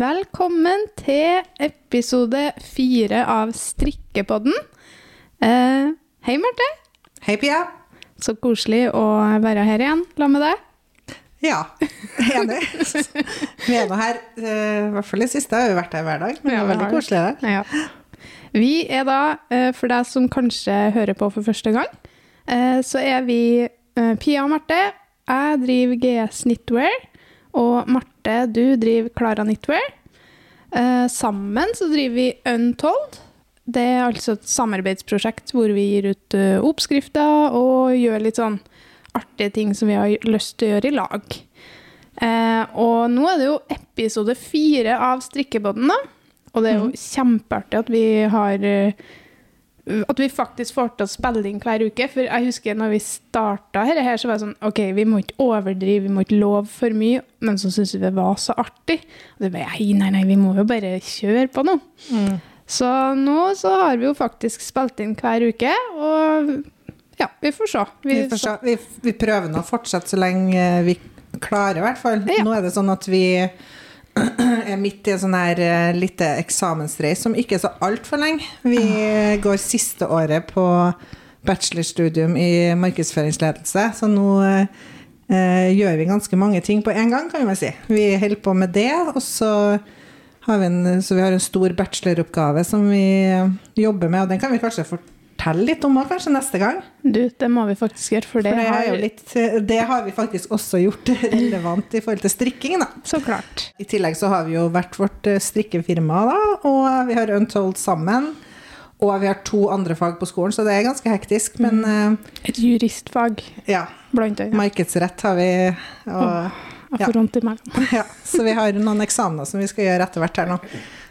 Velkommen til episode fire av Strikkepodden. Eh, hei, Marte. Hei, Pia. Så koselig å være her igjen sammen med deg. Ja, enig. vi er nå her, eh, i hvert fall i siste har vi vært her hver dag, men det er veldig det. koselig her. Ja. Vi er da, eh, for deg som kanskje hører på for første gang, eh, så er vi Pia og Marte. Jeg driver GS Knitwear, og Marte, du driver Klara Knitwear. Eh, sammen så driver vi Untold. Det er altså et samarbeidsprosjekt hvor vi gir ut uh, oppskrifter og gjør litt sånn artige ting som vi har lyst til å gjøre i lag. Eh, og nå er det jo episode fire av Strikkebåten, da. Og det er jo kjempeartig at vi har eh, At vi faktisk får til å spille inn hver uke. For jeg husker når vi starta dette her, så var det sånn OK, vi må ikke overdrive, vi må ikke love for mye. Men så syntes vi det var så artig. Og det bare, nei, nei, nei, vi må jo bare kjøre på nå. Så nå så har vi jo faktisk spilt inn hver uke, og ja, vi får se. Vi, får se. vi, vi prøver nå å fortsette så lenge eh, vi klarer, i hvert fall. Ja. Nå er det sånn at vi er midt i en sånn her eh, lite eksamensreis som ikke er så altfor lenge. Vi går siste året på bachelorstudium i markedsføringsledelse, så nå eh, gjør vi ganske mange ting på en gang, kan vi si. Vi holder på med det, og så har vi en, så vi har en stor bacheloroppgave som vi jobber med, og den kan vi kanskje fortelle litt om også, kanskje neste gang. Du, det må vi faktisk gjøre, for det, For det, har litt, det har vi faktisk også gjort relevant i forhold til strikking. Da. Så klart. I tillegg så har vi jo hvert vårt eh, strikkefirma, da, og vi har Untold sammen. Og vi har to andre fag på skolen, så det er ganske hektisk. Men Mm. eh, Et juristfag, ja, blant annet. markedsrett har vi. Og, Jeg får vondt i magen. ja, så vi har noen eksamener som vi skal gjøre etter hvert her nå.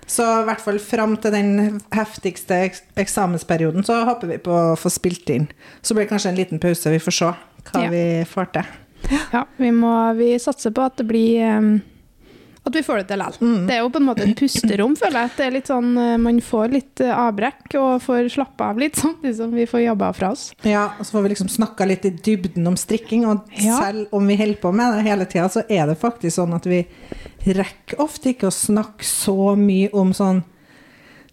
Så i hvert fall fram til den heftigste eksamensperioden så håper vi på å få spilt inn. Så blir det kanskje en liten pause, vi får se hva Ja. vi får til. Ja, vi, må, vi satser på at det blir um, At vi får det til likevel. Mm. Det er jo på en måte et pusterom, føler jeg. At det er litt sånn, uh, man får litt uh, avbrekk og får slappe av litt, samtidig som vi får jobba fra oss. Ja, og så får vi liksom snakka litt i dybden om strikking, og Ja. selv om vi holder på med det hele tida, så er det faktisk sånn at vi rekker ofte ikke å snakke så mye om sånn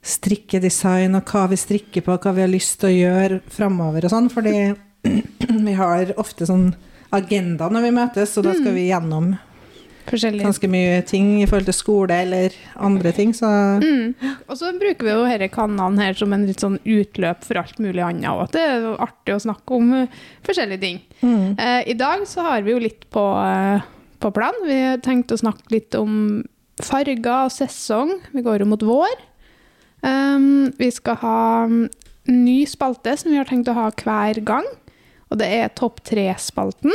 strikkedesign og hva vi strikker på, hva vi har lyst til å gjøre framover og sånn, fordi vi har ofte sånn agenda når vi møtes, og da skal vi gjennom. Ganske mye ting i forhold til skole eller andre ting, så Mm. Og så bruker vi jo disse kanalene her som en litt sånn utløp for alt mulig annet òg. Det er artig å snakke om uh, forskjellige ting. mm. Eh, I dag så har vi jo litt på, eh, på plan. Vi har tenkt å snakke litt om farger og sesong. Vi går jo mot vår. Um, vi skal ha ny spalte som vi har tenkt å ha hver gang. Og det er Topp tre-spalten.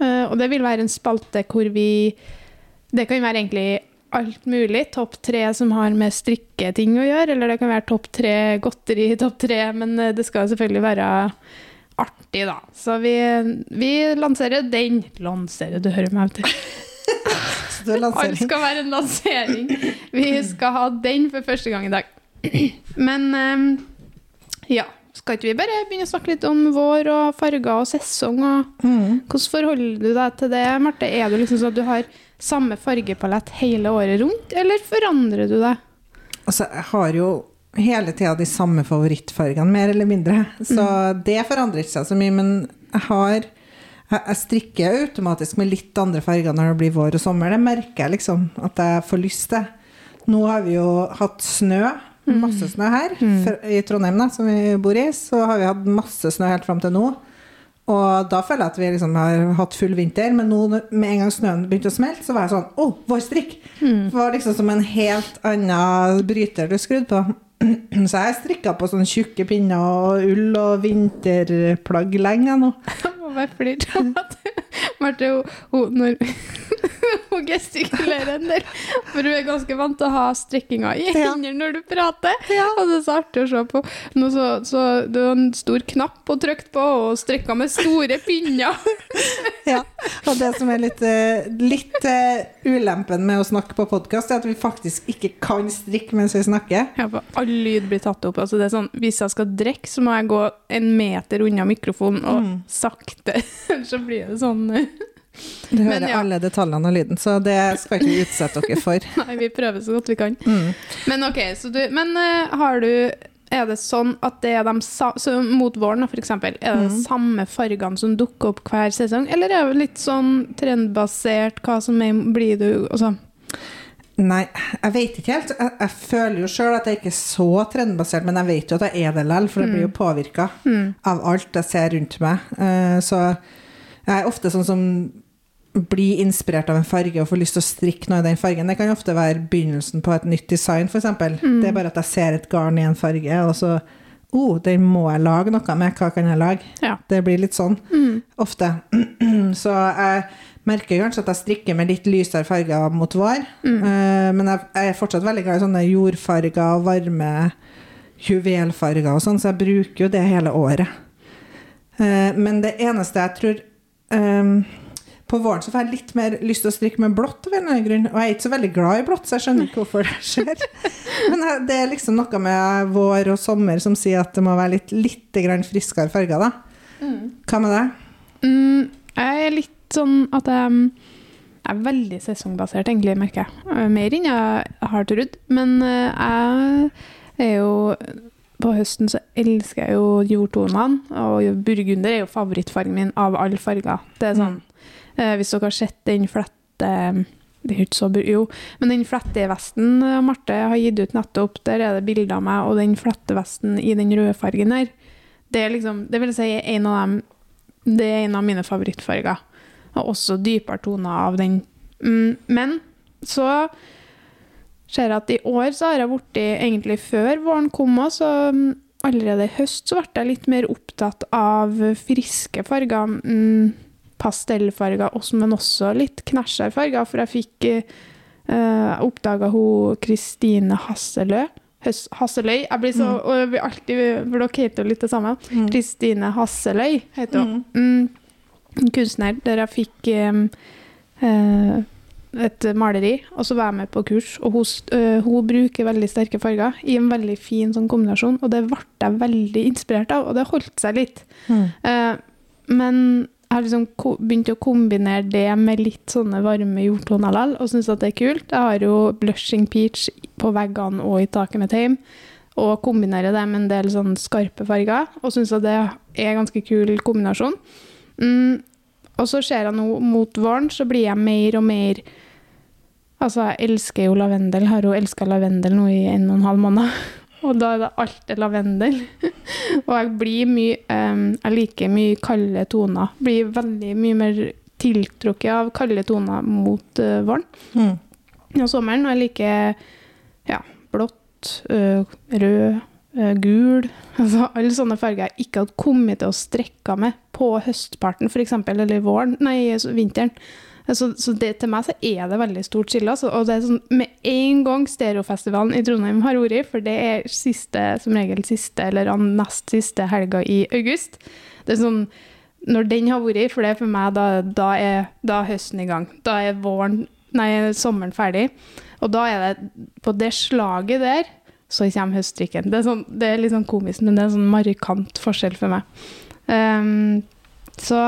Uh, og det vil være en spalte hvor vi Det kan være egentlig alt mulig. Topp tre som har med strikketing å gjøre, eller det kan være topp tre godteri, topp tre, men eh, det skal selvfølgelig være artig, da. Så vi, vi lanserer den. Lanserer, du hører meg, er Alt skal være en lansering. Vi skal ha den for første gang i dag. Men ehm, ja, skal ikke vi bare begynne å snakke litt om vår og farger og sesong? og Mm. Hvordan forholder du deg til det, Marte? Er det liksom sånn at du har samme fargepalett hele året rundt, eller forandrer du det? Altså, jeg har jo hele tida de samme favorittfargene, mer eller mindre. Så det forandrer ikke seg så mye. Men jeg har jeg, jeg strikker automatisk med litt andre farger når det blir vår og sommer. Det merker jeg liksom at jeg får lyst til. Nå har vi jo hatt snø. Masse snø her Mm. i Trondheim, da, som vi bor i. Så har vi hatt masse snø helt fram til nå. Og da føler jeg at vi liksom har hatt full vinter, men nå med en gang snøen begynte å smelte, så var jeg sånn Å, vår strikk! Det var liksom som en helt annen bryter du skrudde på. Så jeg strikka på sånne tjukke pinner og ull og vinterplagg lenge nå. Jeg må bare flire av at Marte, hun, hun, når hun gestikulerer en del, for hun er ganske vant til å ha strikkinga i Ja. når du prater. Og det er så artig å se på. Nå så, så det var en stor knapp å trykke på, og strikka med store pinner. Ja. Og det som er litt, eh, litt uh, ulempen med å snakke på podkast, er at vi faktisk ikke kan strikke mens vi snakker. Ja, for all lyd blir tatt opp. Altså det er sånn, hvis jeg skal drikke, så må jeg gå en meter unna mikrofonen og Mm. sakte. Så blir det sånn Du Men hører ja. alle detaljene av lyden, så det skal ikke utsette dere for. Nei, vi prøver så godt vi kan. Mm. Men ok, så du Men eh, har du Er det sånn at det er de så mot våren, f.eks., er det de samme fargene som dukker opp hver sesong, eller er det litt sånn trendbasert, hva som er, blir du Altså Nei, jeg vet ikke helt. Jeg, jeg føler jo sjøl at jeg ikke er så trendbasert, men jeg vet jo at jeg er det likevel, for jeg blir jo påvirka av alt jeg ser rundt meg. Eh, så jeg er ofte sånn som blir inspirert av en farge og få lyst til å strikke noe i den fargen. Det kan ofte være begynnelsen på et nytt design, f.eks. Det er bare at jeg ser et garn i en farge, og så oh, den må jeg lage noe med. Hva kan jeg lage? Ja. Det blir litt sånn ofte. Så jeg merker kanskje at jeg strikker med litt lysere farger mot vår. Mm. men jeg, jeg er fortsatt veldig glad i sånne jordfarger og varme juvelfarger og sånn, så jeg bruker jo det hele året. Eh, men det eneste jeg tror eh, På våren så får jeg litt mer lyst til å strikke med blått av en eller annen grunn. Og jeg er ikke så veldig glad i blått, så jeg skjønner ikke hvorfor det skjer. Men det er liksom noe med vår og sommer som sier at det må være litt, litt grann friskere farger, da. Hva med deg? mm, Jeg er litt sånn at jeg mm, er veldig sesongbasert, egentlig, merker jeg. Mer enn jeg har trodd. Men eh, jeg er jo På høsten så elsker jeg jo jordtonene, og burgunder er jo favorittfargen min av alle farger. Det er sånn Hvis dere har sett den flette det er ikke så bra, Jo, men den flettevesten eh, Marte har gitt ut nettopp, der er det bilder av meg, og den flettevesten i den røde fargen der, det er liksom Det vil si en av dem Det er en av mine favorittfarger. Og også dypere toner av den. Mm, men så ser jeg at i år så har jeg blitt Egentlig før våren kom så mm, allerede i høst så ble jeg litt mer opptatt av friske farger. Mm, pastellfarger, men også litt knæsjere farger. For jeg fikk uh, oppdaga hun Kristine Hasselø. Hasseløy. Jeg blir så og jeg blir alltid, For dere heter jo litt det samme. Kristine Hasseløy heter hun. Mm. En kunstner der jeg fikk um, uh, et maleri, og så var jeg med på kurs. Og hun, øh, hun bruker veldig sterke farger i en veldig fin sånn kombinasjon, og det ble jeg veldig inspirert av, og det holdt seg litt. Uh, men jeg har liksom begynt å kombinere det med litt sånne varme jordtoner likevel, og syns at det er kult. Jeg har jo blushing peach på veggene og i taket mitt hjemme, og kombinerer det med en del sånn skarpe farger, og syns at det er en ganske kul kombinasjon. Mm, og så ser jeg nå mot våren, så blir jeg mer og mer Altså, jeg elsker jo lavendel. Har jo elska lavendel nå i en og en halv måned. Og da er det alltid lavendel. og jeg blir mye um, Jeg liker mye kalde toner. Blir veldig mye mer tiltrukket av kalde toner mot uh, våren Mm. og sommeren. Og jeg liker ja, blått, uh, rød, uh, gul altså Alle sånne farger jeg ikke hadde kommet til å strekke med på høstparten, f.eks., eller våren, nei, vinteren. Så, så det, til meg så er det veldig stort skille. Altså, og det er sånn, med en gang Stereofestivalen i Trondheim har vært, for det er siste, som regel siste eller nest siste helga i august. Det er sånn, når den har vært, for det er for meg, da, da, er, da er høsten i gang. Da er våren, nei, sommeren ferdig. Og da er det på det slaget der, så kommer høstdrikken. Det er, sånn, det er litt sånn komisk, men det er en sånn markant forskjell for meg. Um, så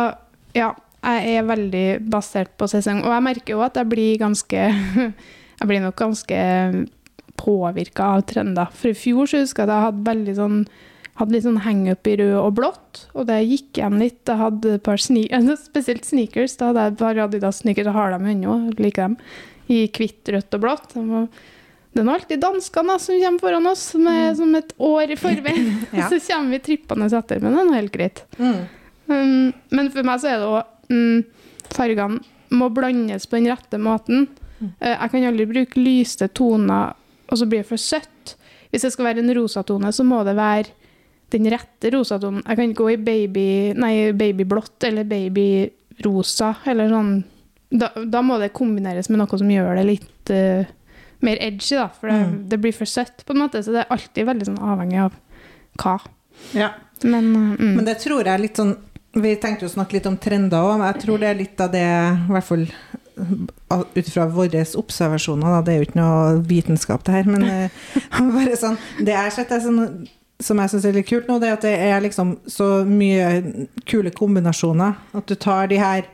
ja, jeg er veldig basert på sesong. Og jeg merker jo at jeg blir ganske Jeg blir nok ganske påvirka av trender. For i fjor så husker jeg at jeg hadde veldig sånn hadde litt sånn hang-up i rød og blått, og det gikk igjen litt. Jeg hadde et par sne spesielt sneakers. Da hadde jeg et par Adidas-sneakers, jeg har dem ennå, liker dem, i hvitt, rødt og blått. Det er nå alltid danskene som kommer foran oss, som er som et år i forveien. Ja. Så kommer vi trippende etter, men det er nå helt greit. Mm. Um, men for meg så er det òg um, Fargene må blandes på den rette måten. Eh, jeg kan aldri bruke lyste toner, og så blir det for søtt. Hvis det skal være en rosatone, så må det være den rette rosatonen. Jeg kan ikke gå i baby, nei, babyblått eller babyrosa eller sånn. Da, da må det kombineres med noe som gjør det litt uh, mer edgy, da. For det, Mm. det blir for søtt, på en måte. Så det er alltid veldig sånn avhengig av hva. Ja. Men, uh, mm. Men det tror jeg er litt sånn Vi tenkte jo å snakke litt om trender òg, jeg tror det er litt av det, i hvert fall ut fra våre observasjoner, da, det er jo ikke noe vitenskap det her, men eh, bare sånn Det jeg har sett er sånn som jeg syns er litt kult nå, det er at det er liksom så mye kule kombinasjoner. At du tar de her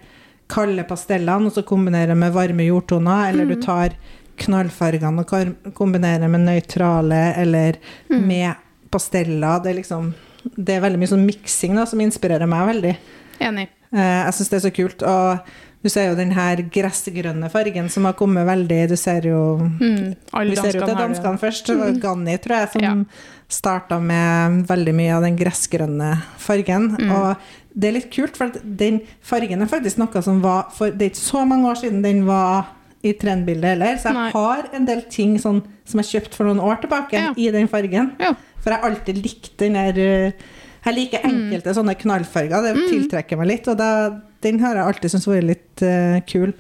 kalde pastellene og så kombinerer med varme jordtoner, eller du tar knallfargene og kombinerer med nøytrale eller med pasteller. Det er liksom Det er veldig mye sånn miksing som inspirerer meg veldig. Enig. Eh, jeg syns det er så kult. Og du ser jo den her gressgrønne fargen som har kommet veldig Du ser jo Mm. Vi ser jo til danskene først. Mm. Ganni, tror jeg, som Ja. starta med veldig mye av den gressgrønne fargen. Mm. Og det er litt kult, for den fargen er faktisk noe som var For det er ikke så mange år siden den var i trendbildet heller, så jeg Nei. har en del ting sånn, som jeg kjøpte for noen år tilbake, Ja. i den fargen. Ja. For jeg har alltid likt den der eh, Jeg liker Mm. enkelte sånne knallfarger, det tiltrekker meg litt. Og da, den har jeg alltid syntes vært litt uh, kul.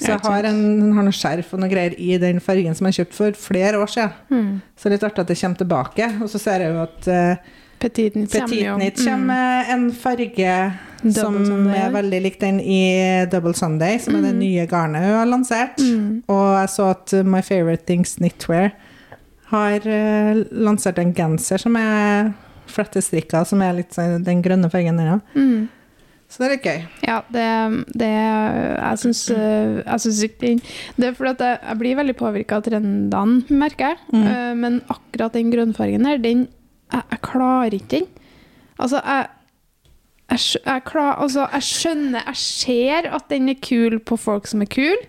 Så jeg har, en, har noe skjerf og noe greier i den fargen som jeg kjøpte for flere år siden. Mm. Så litt artig at det kommer tilbake. Og så ser jeg jo at uh, Petit Nit kommer Petit Mm. med en farge som Double Sunday. er veldig lik den i Double Sunday, som er det nye garnet hun har lansert. Mm. Og jeg så at My Favorite Things Knitwear har uh, lansert en genser som er flettestrikka, som er litt sånn den grønne fargen der òg. Mm. Så det er litt gøy. Ja, det, det Jeg syns syns ikke Det er fordi jeg, jeg blir veldig påvirka av trendene, merker jeg. Mm. Eh, men akkurat den grønnfargen her, den jeg, jeg klarer ikke den. Altså, jeg jeg, jeg, klar, altså, jeg skjønner Jeg ser at den er kul på folk som er kule.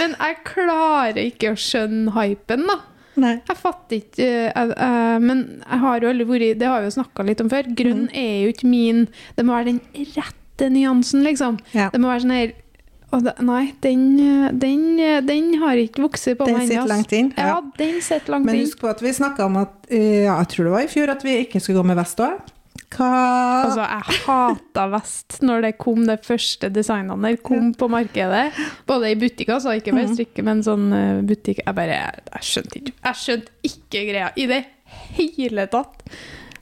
Men jeg klarer ikke å skjønne hypen, da. Nei. Jeg fatter ikke jeg, jeg, Men jeg har jo aldri vært Det har vi jo snakka litt om før. Grønn er jo ikke min Det må være den rette nyansen, liksom. Ja. Det må være sånn her Nei, den, den, den har ikke vokst på Den meg sitter Den sitter langt inn. Ja, den sitter langt inn. Men husk på at vi snakka om at eh, ja, jeg tror det var i fjor at vi ikke skulle gå med vest òg. Hva Altså, jeg hata vest når det kom de første designene der kom på markedet. Både i butikker, altså ikke Mhm. bare strikke, men sånn eh, butikk Jeg bare Jeg skjønte ikke Jeg skjønte ikke greia i det hele tatt.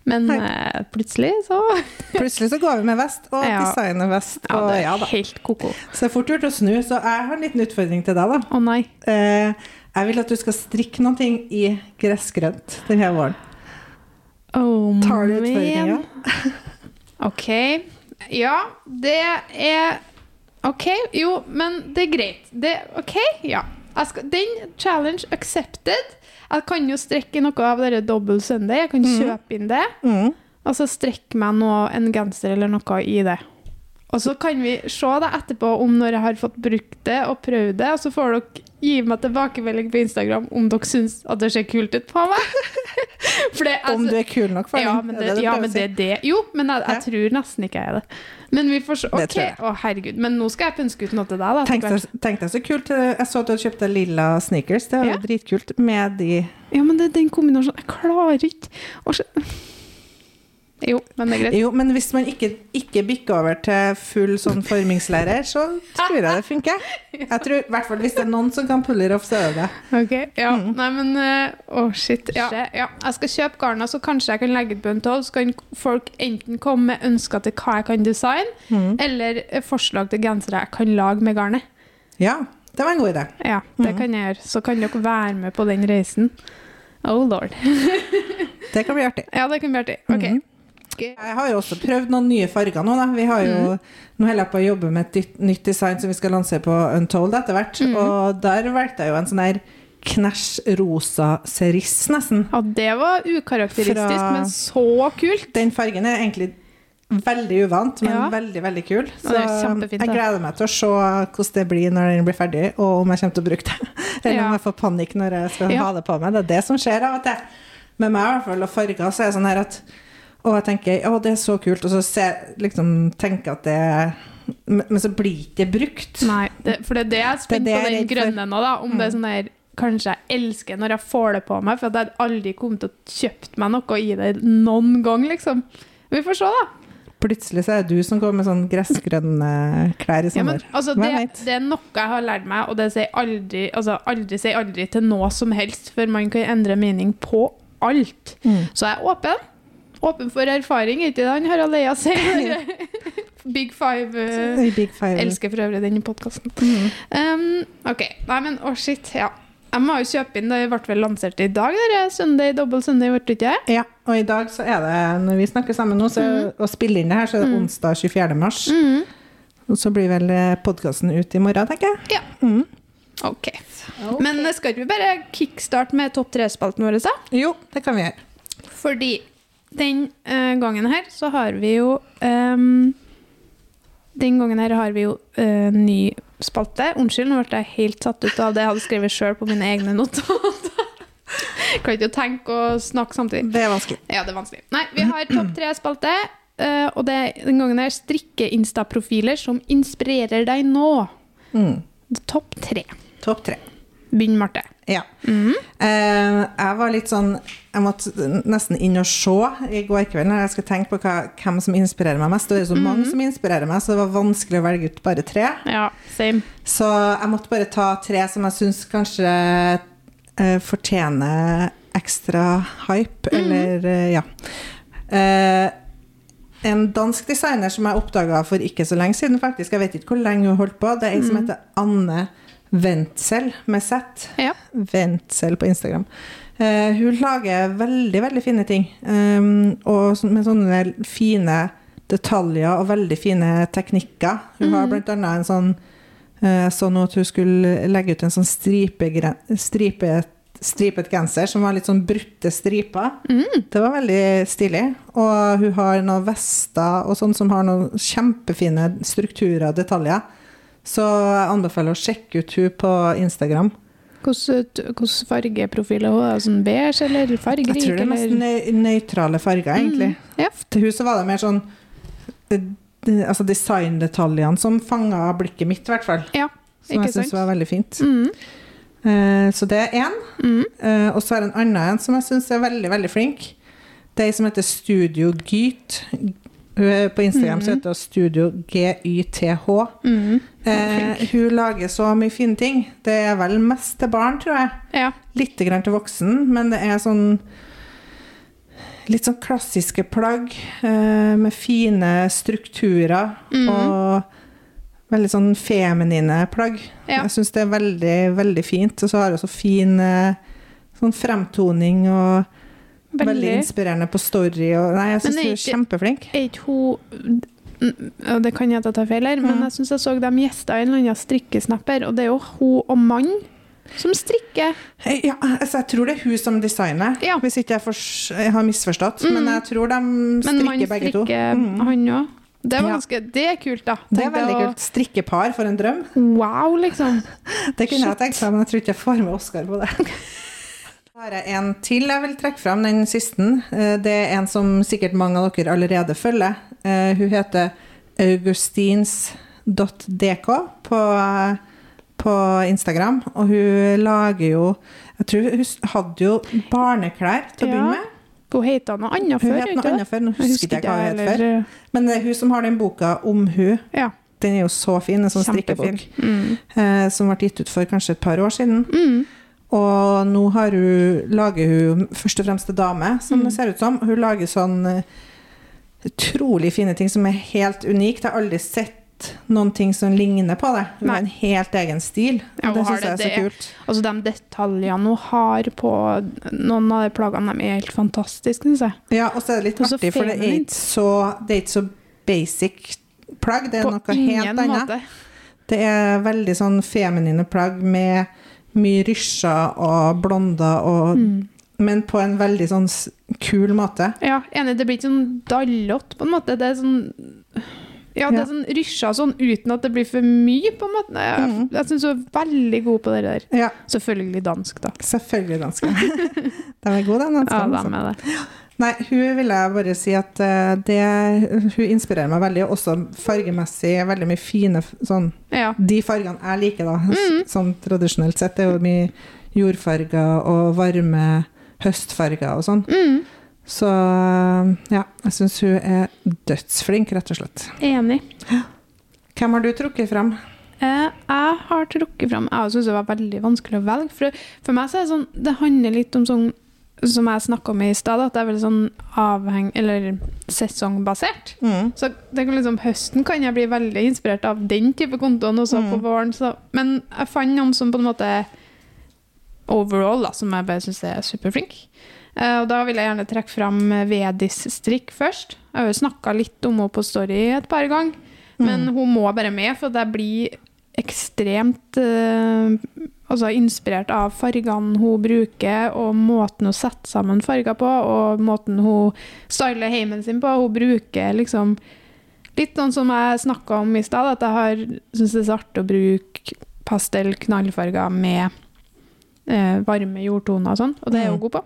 Men eh, plutselig så Plutselig så går vi med vest, og Ja. designer vest. Ja, det er ja, helt ko-ko. Så det er fort gjort å snu, så jeg har en liten utfordring til deg, da. Å nei. Eh, jeg vil at du skal strikke noe i gressgrønt denne våren. Oh, Tar du utfordringa? OK. Ja, det er OK. Jo, men det er greit. Det, OK, ja. Skal, den challenge accepted. Jeg kan jo strekke noe av dere Double Sunday. Jeg kan kjøpe inn det. Mm. Og så strekke meg noe, en genser eller noe i det. Og så kan vi se da etterpå om når jeg har fått brukt det og prøvd det, og så får dere gi meg tilbakemelding på Instagram om dere syns at det ser kult ut på meg. Det, Om du er kul nok for ja, men det. det, ja, men det er det. Jo, men jeg, jeg tror nesten ikke jeg er det. Men vi får se. Ok. Å herregud. Men nå skal jeg pønske ut noe til deg, da. Tenk deg, tenk deg så kult. Jeg så at du hadde kjøpt deg lilla sneakers. Det er jo Ja. dritkult med de Ja, men det er den kombinasjonen Jeg klarer ikke å se Jo, men det er greit. Jo, men hvis man ikke, ikke bikker over til full sånn formingslærer, så tror jeg det funker. Jeg tror, i hvert fall Hvis det er noen som kan pulle det off, så er det det. Ok, ja. Mm. Nei, men eh, Å, shit. Ja. ja. Jeg skal kjøpe garna, så kanskje jeg kan legge ut på en tolv. Så kan folk enten komme med ønsker til hva jeg kan designe, Mm. eller eh, forslag til gensere jeg kan lage med garnet. Ja, det var en god idé. Ja, det Mm. kan jeg gjøre. Så kan dere være med på den reisen. Oh lord. Det kan bli artig. Ja, det kan bli artig. Ok. Jeg har jo også prøvd noen nye farger nå. Da. Vi har jo, mm. Nå holder jeg på å jobbe med et nytt- design som vi skal lansere på Untold etter hvert. Mm. Og der valgte jeg jo en sånn her knæsj rosa seriss, nesten. Ja, det var ukarakteristisk, Fra- men så kult. Den fargen er egentlig veldig uvant, men Ja. veldig, veldig kul. Så kjempefint, jeg gleder meg til å se hvordan det blir når den blir ferdig, og om jeg kommer til å bruke det. Eller Ja. om jeg får panikk når jeg skal Ja. ha det på meg. Det er det som skjer av og til. Med meg i hvert fall, og farger, så er det sånn her at Og jeg tenker å, det er så kult, og så se, liksom, tenker at det Men men så blir ikke det brukt. Nei, det, for det er det jeg er spent på den grønne nå, da. Om det er sånn der Kanskje jeg elsker når jeg får det på meg, for jeg aldri kommet til å kjøpt meg noe i det noen gang, liksom. Vi får se, da. Plutselig så er det du som går med sånn gressgrønne klær i Ja, sommer. altså, det, det er noe jeg har lært meg, og det sier aldri altså, aldri sier aldri til noe som helst, for man kan endre mening på alt. Mm. Så jeg er åpen. Åpen for erfaring, ikke det han Harald Eia sier? Big Five. Uh, Big Five. elsker for øvrig den podkasten. Mm. Um, ok, nei, men å shit, ja. Jeg må jo kjøpe inn, det ble vel lansert i dag, Der, Sunday, Double Sunday, ble det ikke? Ja, og i dag så er det, når vi snakker sammen nå, så, mm. og spiller inn det her, så er det Mm. onsdag 24. mars. Mm. Og så blir vel podkasten ut i morgen, tenker jeg. Ja. Mm. Ok. Men eh, skal ikke vi bare kickstarte med topp tre-spalten vår, da? Jo, det kan vi gjøre. Fordi den uh, gangen her så har vi jo um, Den gangen her har vi jo uh, ny spalte. Unnskyld, nå ble jeg helt satt ut av det jeg hadde skrevet sjøl på mine egne notater. kan ikke tenke og snakke samtidig. Det er vanskelig. Ja, det er vanskelig. Nei, vi har topp tre-spalte. Uh, og det den gangen her strikke-instaprofiler som inspirerer deg nå. Mm. Topp tre. Topp tre. Begynn, Marte. Ja. Mm -hmm. uh, jeg var litt sånn Jeg måtte nesten inn og se i går kveld når jeg skal tenke på hva, hvem som inspirerer meg mest. Og det er så mange som inspirerer meg, så det var vanskelig å velge ut bare tre. Ja, same. Så jeg måtte bare ta tre som jeg syns kanskje uh, fortjener ekstra hype, eller uh, ja. En dansk designer som jeg oppdaga for ikke så lenge siden, faktisk. Jeg vet ikke hvor lenge hun holdt på. Det er en som heter Anne Wentzel med Z. Ja. Wentzel på Instagram. Uh, hun lager veldig, veldig fine ting. Um, og med sånne fine detaljer og veldig fine teknikker. Hun har blant annet en sånn uh, Sånn at hun skulle legge ut en sånn stripegren- stripet, stripet genser som var litt sånn brutte striper. Det var veldig stilig. Og hun har noen vester og sånn som har noen kjempefine strukturer og detaljer. Så jeg anbefaler å sjekke ut hun på Instagram. Hvordan fargeprofil er hun? Sånn beige eller fargerik? Jeg tror det er eller? nøytrale farger, egentlig. Ja. Til huset var det mer sånn eh, Altså designdetaljene som fanga blikket mitt, i hvert fall. ja. Som Ikke jeg syns var veldig fint. Mm. Uh, så det er én. Mm. Uh, og så er det en annen en som jeg syns er veldig, veldig flink. Det er ei som heter Studio Gyt. Er på Instagram så heter hun Studio GYTH. Mm. Eh, hun lager så mye fine ting. Det er vel mest til barn, tror jeg. Ja. Litt grann til voksen, men det er sånn Litt sånn klassiske plagg eh, med fine strukturer mm. og veldig sånn feminine plagg. Ja. Jeg syns det er veldig, veldig fint. Og så har hun så fin eh, sånn fremtoning og veldig, Veldig. inspirerende på story. Og, nei, jeg syns du er kjempeflink. Er ikke hun Mm, Det kan jeg ta feil her, men jeg syns jeg så dem gjester en eller annen strikkesnapper, og det er jo hun og mann som strikker. Eh, Ja, altså jeg tror det er hun som designer, Ja. hvis ikke jeg, jeg har misforstått. Men jeg tror de Men strikker begge to. strikker Mm. han òg. Det, Ja. ganske- det er kult, da. Det er veldig å- kult. Strikkepar for en drøm. Wow, liksom. Det kunne jeg tenkt meg, men jeg tror ikke jeg får med Oskar på det. Har jeg en til jeg vil trekke fram, den siste. Eh, Det er en som sikkert mange av dere allerede følger. Eh, Hun heter augustins.dk på, på Instagram, og hun lager jo Jeg tror hun hadde jo barneklær til å begynne med. Hun heter noe annet Hun før, het noe annet før, nå husker ikke jeg hva hun het eller- før. Men det er hun som har den boka om hun. Ja. Den er jo så fin, en sånn strikkebok. Mm. Eh, som ble gitt ut for kanskje et par år siden. Mm. Og nå har hun, lager hun først og fremst til dame, som Mm. det ser ut som. Hun lager sånn eh, utrolig fine ting som er helt unikt. Jeg har aldri sett noen ting som ligner på det. Hun har en helt egen stil. Ja, det syns jeg er så Det- kult. Altså, de detaljene hun har på noen av de plaggene, de er helt fantastiske, syns jeg. Ja, og så er det litt artig, for det er ikke så, det er ikke så basic plagg. Det er På noe helt annet. måte. Det er veldig sånn feminine plagg med mye rysjer og blonder og Mm. Men på en veldig sånn kul måte. Ja, enig. Det blir ikke sånn dallete, på en måte. Det er sånn Ja, det er sånn rysja sånn uten at det blir for mye, på en måte. Jeg, mm. jeg syns hun er veldig god på det der. Ja, Selvfølgelig dansk, da. selvfølgelig dansk. de er gode, de Ja, de altså. er det. Nei, hun vil jeg bare si at eh, det, hun inspirerer meg veldig, også fargemessig. Veldig mye fine sånn Ja. De fargene jeg liker, da, Mhm. sånn tradisjonelt sett, det er jo mye jordfarger og varme høstfarger og sånn. Mm, Så eh, ja, jeg syns hun er dødsflink, rett og slett. enig. Hvem har du trukket fram? Eh, jeg har trukket fram Jeg syns det var veldig vanskelig å velge. For, for meg så er det sånn Det handler litt om sånn som jeg snakka om i stad, at det er veldig sånn avheng... Eller sesongbasert. Mm. Så det kan liksom, høsten kan jeg bli veldig inspirert av den type kontoen, også Mm. på våren. Så, men jeg fant noen som på en måte overall, da, som jeg bare syns er superflink. Uh, og da vil jeg gjerne trekke fram Vedis strikk først. Jeg har jo snakka litt om henne på Story et par ganger. Men hun må bare med, for det blir ekstremt eh, altså inspirert av fargene hun bruker, og måten hun setter sammen farger på, og måten hun styler heimen sin på. Hun bruker liksom Litt sånn som jeg snakka om i stad, at jeg syns det er så artig å bruke pastell, knallfarger med eh, varme jordtoner og sånn, og det er hun Mm. god på.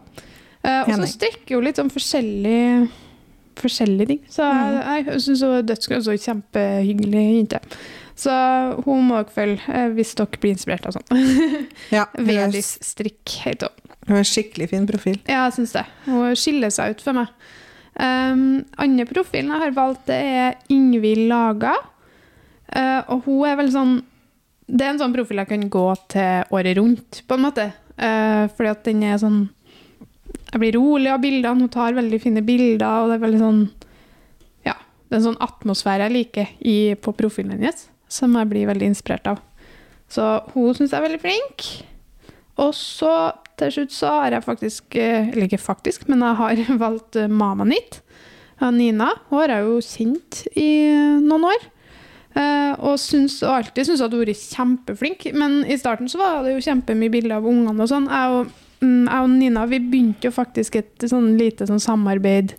Eh, og så strekker strikker hun litt sånn forskjellige, forskjellige ting. Så Mm. jeg, jeg syns hun er dødsgod og kjempehyggelig jente. Så hun må dere følge eh, hvis dere blir inspirert av sånn. Ja, Vedis strikk heter hun. hun har skikkelig fin profil. Ja, jeg syns det. Hun skiller seg ut for meg. Um, andre profilen jeg har valgt, det er Ingvild Laga. Uh, og hun er vel sånn Det er en sånn profil jeg kan gå til året rundt, på en måte. Uh, fordi at den er sånn Jeg blir rolig av bildene. Hun tar veldig fine bilder, og det er veldig sånn Ja, det er en sånn atmosfære jeg liker i, på profilen hennes, som jeg blir veldig inspirert av. Så hun syns jeg er veldig flink. Og så til slutt så har jeg faktisk eh, Eller ikke faktisk, men jeg har valgt mammaen Mama Nina. Hun har jeg jo kjent i eh, noen år. Eh, og, syns, og alltid syntes at hun har vært kjempeflink. Men i starten så var det jo kjempemye bilder av ungene og sånn. Jeg og, mm, jeg og Nina vi begynte jo faktisk et sånn lite sånn samarbeid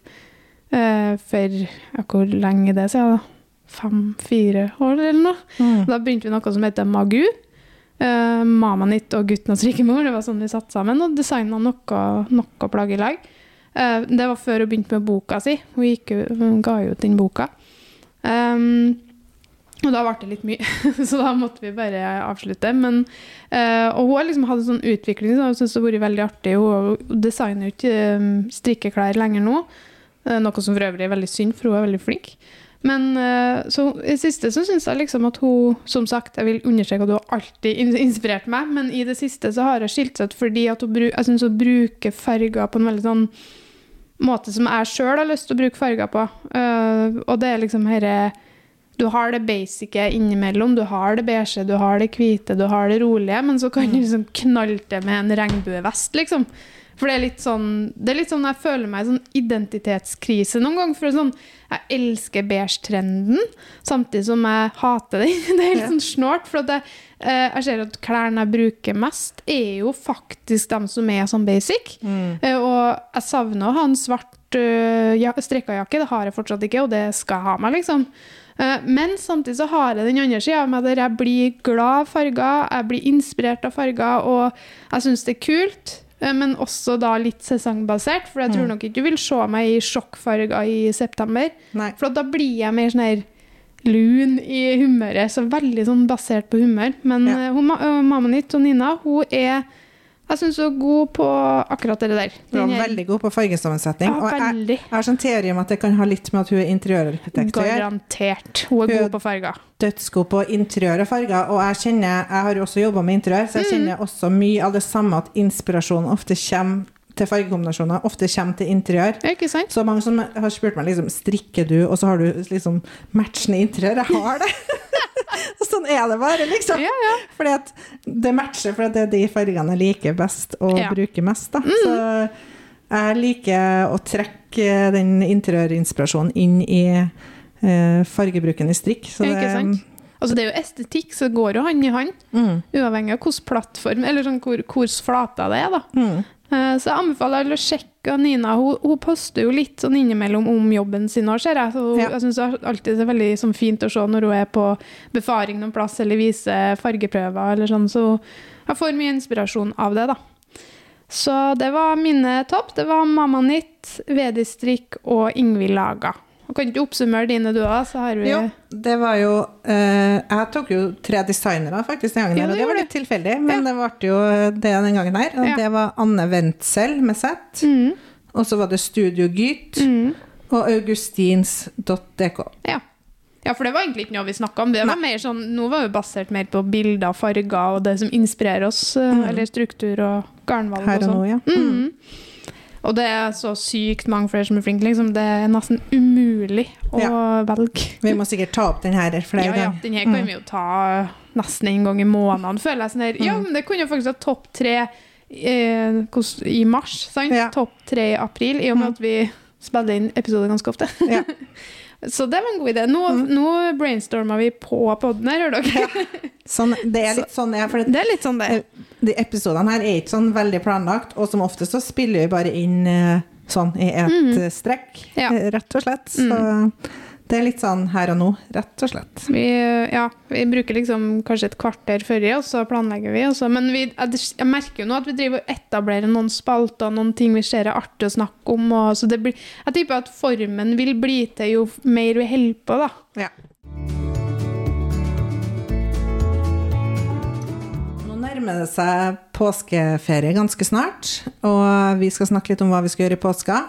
eh, for ja, Hvor lenge det siden? da? Fem-fire år eller noe. Mm. Da begynte vi noe som heter Magu. Uh, Mamanitt og Guttenes rikemor. Det var sånn vi satt sammen og designa noe, noe plagg i lag. Uh, det var før hun begynte med boka si. Hun, gikk, hun ga ut den boka. Um, og da ble det litt mye, så da måtte vi bare avslutte. Men, uh, og hun har liksom hatt en sånn utvikling som jeg synes har vært veldig artig. Hun designer jo ikke strikkeklær lenger nå, eh, noe som for øvrig er veldig synd, for hun er veldig flink. Men eh, så i det siste så syns jeg liksom at hun Som sagt, jeg vil understreke at hun har alltid in- inspirert meg, men i det siste så har hun skilt seg ut fordi at hun, jeg syns hun bruker farger på en veldig sånn måte som jeg sjøl har lyst til å bruke farger på. Uh, og det er liksom herre Du har det basice innimellom. Du har det beige, du har det hvite, du har det rolige, men så kan du liksom knalte med en regnbuevest, liksom. For det er litt sånn Det er litt sånn jeg føler meg sånn identitetskrise noen ganger. For sånn, jeg elsker beige-trenden, samtidig som jeg hater den. Det er Ja. sånn snålt. For jeg, eh, jeg ser at klærne jeg bruker mest, er jo faktisk de som er sånn basic. Mm. Eh, Og jeg savner å ha en svart uh, ja, strekkajakke. Det har jeg fortsatt ikke, og det skal jeg ha meg, liksom. Eh, Men samtidig så har jeg den andre sida av meg der jeg blir glad av farger, jeg blir inspirert av farger, og jeg syns det er kult. Eh, Men også da litt sesongbasert, for jeg tror Mm. nok ikke du vil se meg i sjokkfarger i september. Nei. For da blir jeg mer sånn her lun i humøret, så veldig sånn basert på humør. Men Ja. eh, hun, mammaen min, og Nina, hun er Jeg syns hun er god på akkurat det der. Du er veldig god på fargesammensetning. Ja, og jeg, har sånn teori om at det kan ha litt med at hun er interiørarkitekt. Garantert. Hun er Hun- god på farger. Dødsgod på interiør og farger. Og jeg kjenner, jeg har jo også jobba med interiør, så jeg kjenner også mye av det samme at inspirasjonen ofte kommer til fargekombinasjoner, ofte kommer til interiør. Ikke sant? Så mange som har spurt meg liksom, strikker du, og så har du liksom matchende interiør. Jeg har det! Sånn er det bare, liksom. Ja, ja. Fordi at det matcher, for det er de fargene jeg liker best og Ja. Mm. bruker mest. Da. Så jeg liker å trekke den interiørinspirasjonen inn i eh, fargebruken i strikk. Så ikke det, sant? Altså, det er jo estetikk, så det går jo hånd i hånd. Mm, Uavhengig av hvilken plattform, eller sånn hvor, hvor flata det er, da. mm. Eh, Så jeg anbefaler alle å sjekke Nina. Hun, hun poster jo litt sånn innimellom om jobben sin òg, ser jeg. Så hun, Ja. jeg syns alltid det er veldig sånn fint å se når hun er på befaring noen plass eller viser fargeprøver eller sånn. Så jeg får mye inspirasjon av det, da. Så det var mine topp. Det var Mamma Nitt, Vedistrikk og Ingvild Laga. Og kan ikke oppsummere dine, du òg, så har vi Jo, det var jo eh, Jeg tok jo tre designere faktisk den gangen, Ja, her, og det det var litt litt tilfeldig, men det ble jo det den gangen her. Og Ja. Det var Anne Wentzel med Z, mm, og så var det Studio Gyt mm. og augustins.dk. Ja. ja, for det var egentlig ikke noe vi snakka om. Det var mer sånn, nå var vi basert mer på bilder, farger og det som inspirerer oss. Mm. Eller struktur og garnvalg Her og og sånn. nå, ja. Mhm. Og det er så sykt mange flere som er flinke. Liksom. Det er nesten umulig å Ja. velge. Vi må sikkert ta opp den her flere Ja, ja, den her kan vi jo ta nesten en gang i måneden, føler jeg. Sånn her. Ja, men det kunne jo faktisk ha topp tre eh, i mars. Sant? Ja. Topp tre i april, i og med Mm. at vi spiller inn episoder ganske ofte. Ja. Så det var en god idé. Nå, Mm. nå brainstorma vi på poden her, hører dere. Sånn, det er litt sånn, ja, det, Det er litt sånn det. de episodene her er ikke sånn veldig planlagt, og som oftest så spiller vi bare inn eh, sånn i et mm. strekk, Ja. eh, rett og slett. Så det er litt sånn her og nå, rett og slett. Vi, ja, vi bruker liksom kanskje et kvarter før i, og så planlegger vi. Også. men vi, jeg, merker jo nå at vi driver og etablerer noen spalter, noen ting vi ser er artig å snakke om. Og, så det blir, jeg tipper at formen vil bli til jo mer vi holder på, da. Ja. Nå nærmer det seg påskeferie ganske snart, og vi skal snakke litt om hva vi skal gjøre i påska.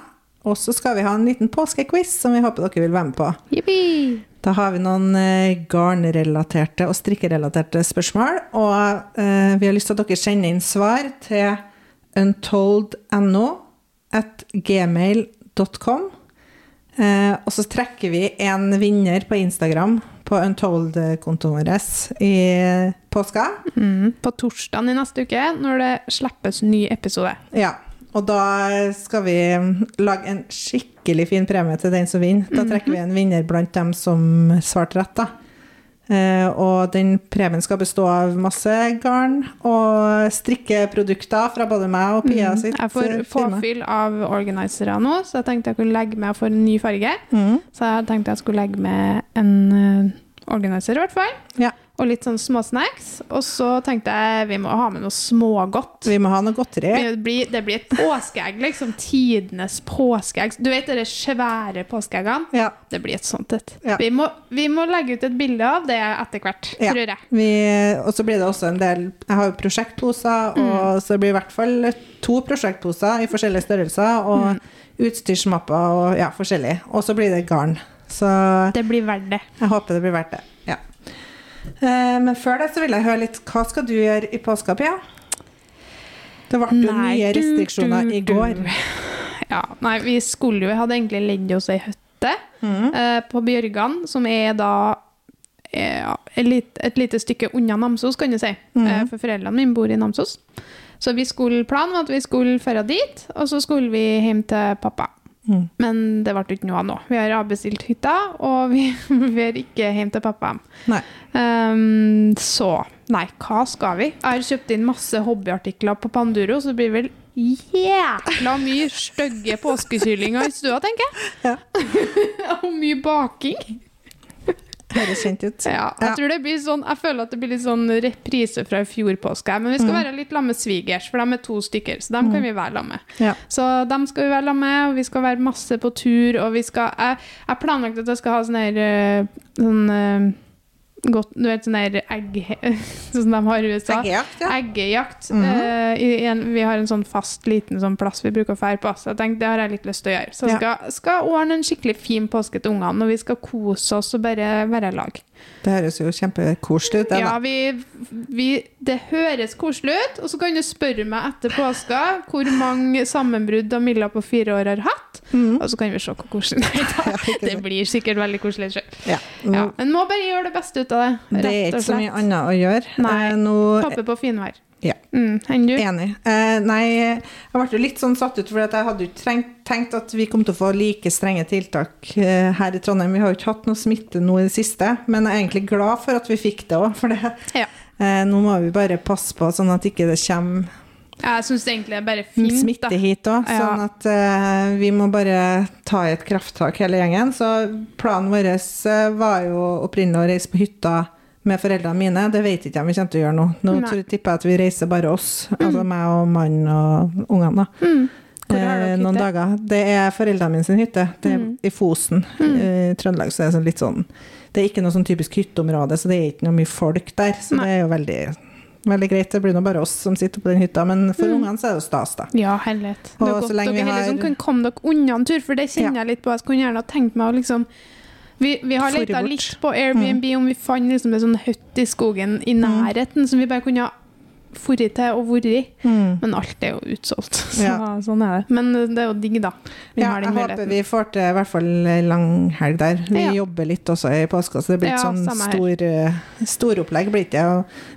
Og så skal vi ha en liten påskequiz som vi håper dere vil være med på. Yippie! Da har vi noen eh, garnrelaterte og strikkerelaterte spørsmål, og eh, vi har lyst til at dere sender inn svar til untold.no at gmail.com. Eh, og så trekker vi en vinner på Instagram på Untold-kontoen vår i påska. Mm, på torsdagen i neste uke, når det slippes ny episode. Ja, og da skal vi lage en skikkelig fin premie til den som vinner. Da trekker vi en vinner blant dem som svarte rett, da. Eh, og den premien skal bestå av masse garn og strikkeprodukter fra både meg og Pia sitt Jeg får eh, påfyll av organisere nå, så jeg tenkte jeg kunne legge med for en ny farge. Mm. Så jeg tenkte jeg skulle legge med en organiser, i hvert fall. Ja. Og litt sånn småsnacks. Og så tenkte jeg vi må ha med noe smågodt. Vi må ha noe godteri. Det blir, det blir et påskeegg, liksom. Tidenes påskeegg. Du vet de svære påskeeggene? Ja. Det blir et sånt et. Ja. Vi, må, vi må legge ut et bilde av det etter hvert, Ja. tror jeg. Vi, og så blir det også en del Jeg har jo prosjektposer, Mm. og så det i hvert fall to prosjektposer i forskjellige størrelser, og Mm. utstyrsmapper og ja, forskjellig. Og så blir det garn. Så Det blir verdt det. jeg håper det blir verdt det. Eh, men før det så vil jeg høre litt Hva skal du gjøre i påska, Pia? Det ble jo nye restriksjoner i går. Ja, nei, vi skulle jo Vi hadde egentlig ledd oss ei hytte mm. eh, på Bjørgan, som er da eh, ja, et, lite, et lite stykke unna Namsos, kan du si. Mm. Eh, for foreldrene mine bor i Namsos. Så vi skulle, planen var at vi skulle dra dit, og så skulle vi hjem til pappa. Mm. Men det ble ikke noe av nå. Vi har avbestilt hytta, og vi, er ikke hjem til pappa. Nei. Um, så Nei, hva skal vi? Jeg har kjøpt inn masse hobbyartikler på Panduro, så det blir vel jækla mye stygge påskekyllinger i stua, tenker jeg. Ja. Og mye baking. Høres kjent ut. Ja, jeg tror det blir sånn Jeg føler at det blir litt sånn reprise fra i fjor påske. Men vi skal være litt sammen med svigers, for de er to stykker. Så dem kan vi være sammen med. Ja. Så dem skal vi være sammen med, og vi skal være masse på tur. Og vi skal Jeg jeg planlagt at jeg skal ha sånn her eh, Sånn eh, godt, Du vet sånn der egg... Sånn som de har i USA. Eggejakt, ja. Eggejakt. Mhm. eh, i en, vi har en sånn fast liten sånn plass vi bruker å fære på. Så jeg tenkte, det har jeg litt lyst til å gjøre. Så jeg skal, skal ordne en skikkelig fin påske til ungene, og vi skal kose oss og bare være i lag. Det høres jo kjempekoselig ut. Ja, vi, vi, det høres koselig ut. Og så kan du spørre meg etter påska hvor mange sammenbrudd Amilla på fire år har hatt. Mhm. Og så kan vi se hvor koselig Nei da, det blir sikkert veldig koselig. Ja. Ja, men må bare gjøre det beste ut av det. Det er ikke så mye annet å gjøre. Nei. Eh, Nå Håper på finvær. Ja. Mm? Enig. Eh, nei, jeg ble litt sånn satt ut, for jeg hadde ikke tenkt at vi kom til å få like strenge tiltak eh, her i Trondheim. Vi har jo ikke hatt noe smitte nå i det siste, men jeg er egentlig glad for at vi fikk det òg. For det, Ja. eh, nå må vi bare passe på sånn at ikke det kommer Jeg syns egentlig det er bare fint. smitte da. hit òg. Ja. Sånn at uh, vi må bare ta i et krafttak hele gjengen. Så planen vår eh, var jo opprinnelig å reise på hytta med foreldrene mine. Det vet ikke jeg vi kommer til å gjøre nå. Nå Nei. tror jeg tipper jeg at vi reiser bare oss. Altså meg og mannen og ungene. da. Mm. Eh, noen dager. Det er foreldrene mine sin hytte. Det er Mm. i Fosen. I Trøndelag så er det sånn litt sånn Det er ikke noe sånn typisk hytteområde, så det er ikke noe mye folk der. Så Nei. det er jo veldig, veldig greit. Det blir nå bare oss som sitter på den hytta, men for Mm. ungene så er det jo stas, da. Ja, herlighet. Det er godt dere har- liksom kan komme dere unna en tur, for det kjenner Ja. jeg litt på. Jeg skulle gjerne ha tenkt meg å liksom vi, vi har leta litt på Airbnb om vi fant liksom en sånn hytte i skogen i Mm. nærheten som vi bare kunne ha til og vært i. Mm. Men alt er jo utsolgt. Så Ja. sånn er det. Men det er jo digg, da. Vi Ja, har jeg håper vi får til i hvert fall langhelg der. Vi Ja. jobber litt også i påska, så det blir Ja, sånn storopplegg. her. stor, opplegg, blir det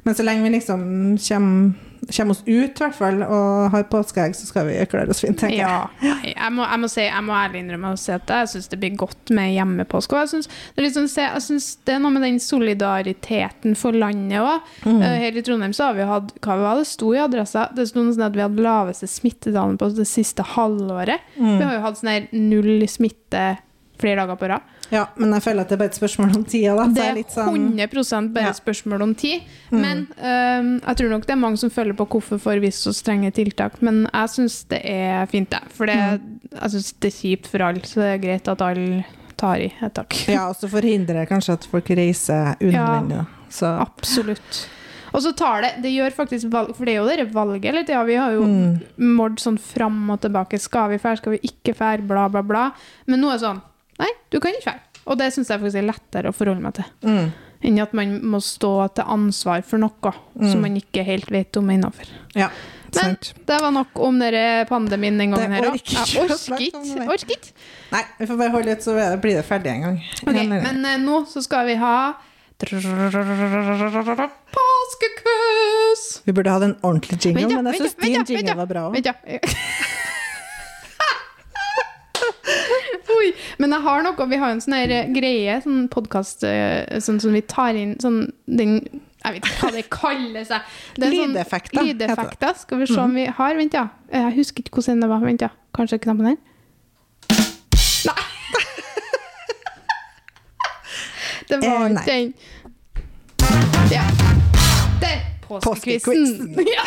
Men så lenge vi liksom kommer kommer oss ut, i hvert fall, og har påskeegg, så skal vi klare oss fint, tenker jeg. Ja. Jeg, må, jeg, må si, jeg må ærlig innrømme å si at jeg syns det blir godt med hjemmepåske. Og jeg syns det, synes det er noe med den solidariteten for landet òg. Mm. Her i Trondheim så har vi hatt hva var det sto i adressa? Det sto sånn at vi hadde laveste smittetallene på det siste halvåret. Mm. Vi har jo hatt sånn her null smitte flere dager på rad. Ja, men jeg føler at det er bare et spørsmål om tida, da. Det er er litt sånn 100 bare Ja. et spørsmål om tid. Mm. Men um, jeg tror nok det er mange som følger på hvorfor får vi så strenge tiltak. Men jeg syns det er fint, jeg. For det, Mm. jeg synes det er kjipt for alle, så det er greit at alle tar i et tak. Ja, og så forhindrer det kanskje at folk reiser unødvendig. Ja, Så Absolutt. Og så tar det Det gjør faktisk valg, for det er jo det valget hele tida. Vi har jo mm. målt sånn fram og tilbake. Skal vi fære, skal vi ikke fære, bla, bla, bla. Men nå er det sånn Nei, du kan ikke være. Og det syns jeg faktisk er lettere å forholde meg til. Mm. enn at man må stå til ansvar for noe Mm. som man ikke helt vet om er innafor. Ja, Men det var nok om denne pandemien den gangen her òg. Jeg orker ikke. Nei, vi får bare holde ut, så blir det ferdig en gang. Ok, men uh, nå så skal vi ha Påskequiz! Vi burde hatt en ordentlig jingle, men jeg syns din jingle var bra òg. Oi, men jeg har noe Vi har en sånn her greie, sånn podkast sånn som vi tar inn sånn den Jeg vet ikke hva det kaller er sånn- Lydeffekter. Lydeffekter. Skal vi se om vi har Vent, ja. Jeg husker ikke hvordan det var. Vent, ja. Kanskje knappen her? Nei! det var Eh, ikke den. Ja. Der! Påskequizen. Påskequizen. Ja.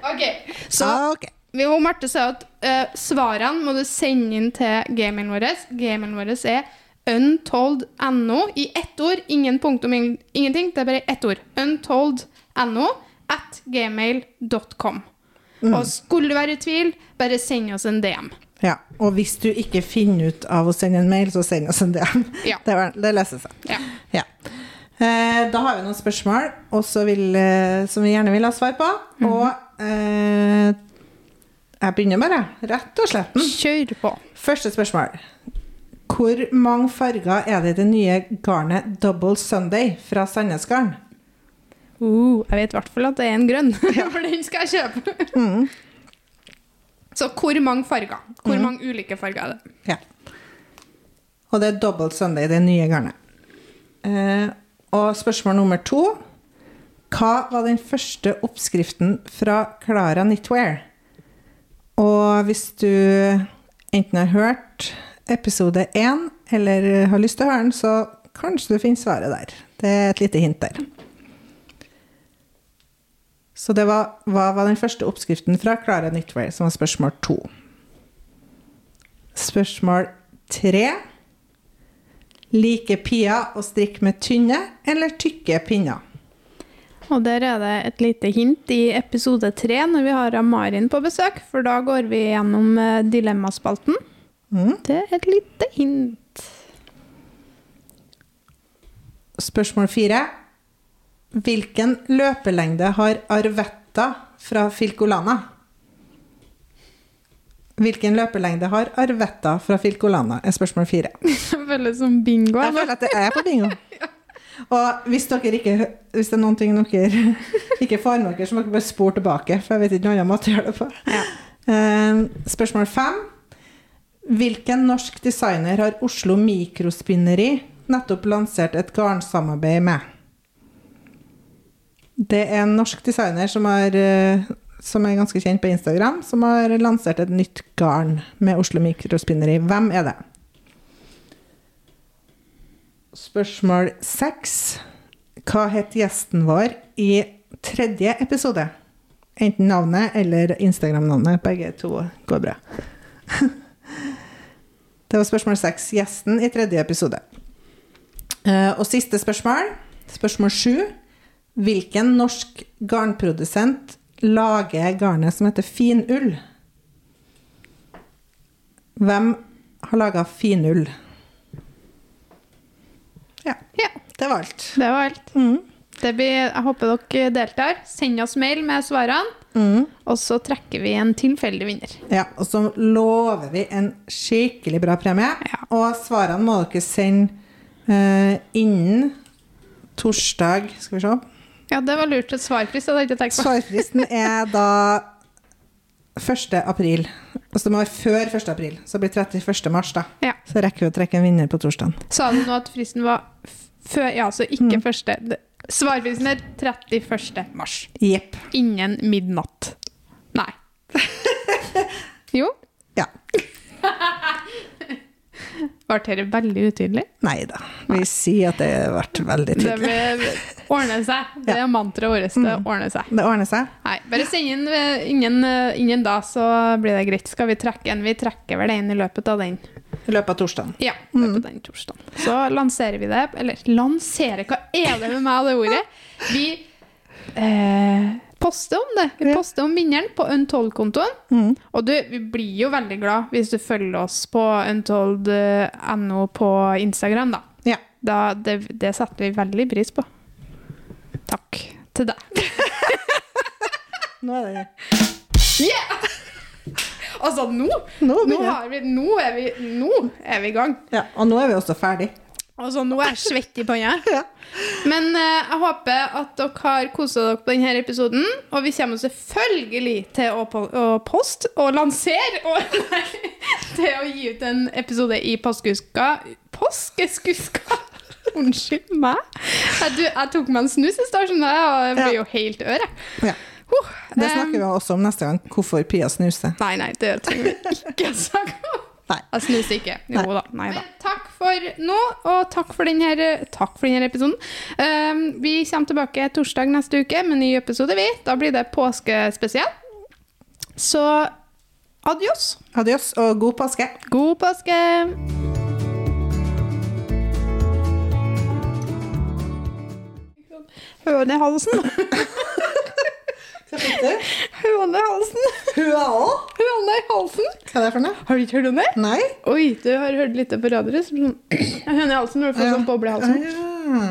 OK. Så Ah, ok. vi og Marte sa at uh, svarene må du sende inn til gmailen vår. Gmailen vår er untold.no i ett ord. Ingen punktum, ingen- ingenting. Det er bare ett ord. Untold.no at gmail.com. Mm. Og skulle du være i tvil, bare send oss en DM. Ja, og hvis du ikke finner ut av å sende en mail, så send oss en DM. Ja. Det, var- det leser seg. Ja. Ja. Eh, da har vi noen spørsmål vil, eh, som vi gjerne vil ha svar på. Mhm. Og eh, jeg begynner bare, rett og slett. Kjør på. Første spørsmål. Hvor mange farger er det i det nye garnet Double Sunday fra Sandnesgarden? Uh, jeg vet i hvert fall at det er en grønn, for den skal jeg kjøpe. Mm. Så hvor mange farger? Hvor mange ulike farger er det? Ja. Og det er Double Sunday, det nye garnet. Eh, og spørsmål nummer to. Hva var den første oppskriften fra Clara Knitwear? Og hvis du enten har hørt episode én, eller har lyst til å høre den, så kanskje du finner svaret der. Det er et lite hint der. Så det var hva var den første oppskriften fra Klara Knitwear, som var spørsmål to. Spørsmål tre. Liker Pia å strikke med tynne eller tykke pinner? Og der er det et lite hint i episode tre når vi har Amarin på besøk, for da går vi gjennom eh, dilemmaspalten. Mm. Det er et lite hint. Spørsmål fire. Hvilken løpelengde har Arvetta fra Filcolana? Hvilken løpelengde har Arvetta fra Filcolana? er spørsmål fire. Det føles som bingo. Jeg føler at det er på bingo. Og hvis, ikke, hvis det er noen ting dere ikke får med dere, så må dere bare spore tilbake, for jeg vet ikke noen annen måte å gjøre det på. Ja. Eh, Spørsmål fem. Hvilken norsk designer har Oslo Mikrospinneri nettopp lansert et garnsamarbeid med? Det er en norsk designer som, har, eh, som er ganske kjent på Instagram, som har lansert et nytt garn med Oslo Mikrospinneri. Hvem er det? Spørsmål seks. Hva het gjesten vår i tredje episode? Enten navnet eller Instagram-navnet. Begge to går bra. Det var spørsmål seks. Gjesten i tredje episode. Eh, Og siste spørsmål, spørsmål sju. Hvilken norsk garnprodusent lager garnet som heter finull? Hvem har laga finull? Ja, Ja, det var alt. det var alt. Mm. Det blir, jeg håper dere deltar. Send oss mail med svarene, Mm. og så trekker vi en tilfeldig vinner. Ja, og så lover vi en skikkelig bra premie. Ja. Og svarene må dere sende eh, innen torsdag Skal vi se. Ja, det var lurt. Et svarfrist hadde jeg ikke tenkt på. Svarfristen er da 1. april. Altså det må være før 1. april, så det blir 31. mars, da. Ja. Så rekker vi å trekke en vinner på torsdag. Sa du nå at fristen var før Ja, så ikke første Svarfristen er 31. mars. Jepp. Innen midnatt. Nei. jo. Ja. Ble dette veldig utydelig? Nei da. Vi sier at det vært veldig Det tydelig. vil ordne seg. Det er mantraet vårt. Det ordner seg. Det ordner seg. Nei, bare send inn ingen innen, innen da, så blir det greit. Skal vi trekke en? Vi trekker vel en i løpet av den. I løpet av torsdagen. Ja, i løpet av den torsdagen. Så lanserer vi det. Eller lanserer, hva er det med meg og det ordet? Vi eh, poster om det. Vi Ja. poster om vinneren på Untold-kontoen. Mm. Og du, vi blir jo veldig glad hvis du følger oss på untold.no på Instagram, da. Ja. da det, det setter vi veldig pris på. Takk til deg. Nå er det Yeah! Altså, nå, Nå nå, har vi, nå, er vi, nå er vi i gang. Ja, og nå er vi også ferdig. Altså, nå er jeg svett i panna. Ja. Men uh, jeg håper at dere har kosa dere på denne episoden. Og vi kommer selvfølgelig til å, po å poste og lansere og nei, til å gi ut en episode i påskeuska Påskeskuska! Unnskyld meg. Jeg, du, jeg tok meg en snus i stad, og jeg blir jo helt ør. jeg. Ja. Det snakker vi også om neste gang, hvorfor Pia snuser. Nei, nei, det trenger vi ikke snakke om. Nei. Jeg snuser ikke. Jo Nei. da. Nei da. Men takk for nå, og takk for denne, takk for denne episoden. Um, vi kommer tilbake torsdag neste uke med ny episode. vi. Da blir det påskespesial. Så adios. Adios og god påske. God påske! Høne i halsen. Høne i halsen. Høa òg? Høne i halsen. Hva er det for noe? Har du ikke hørt om det? Nei? Oi, du har hørt litt på radioen. så høne i halsen når du får sånn boble i halsen. Ja.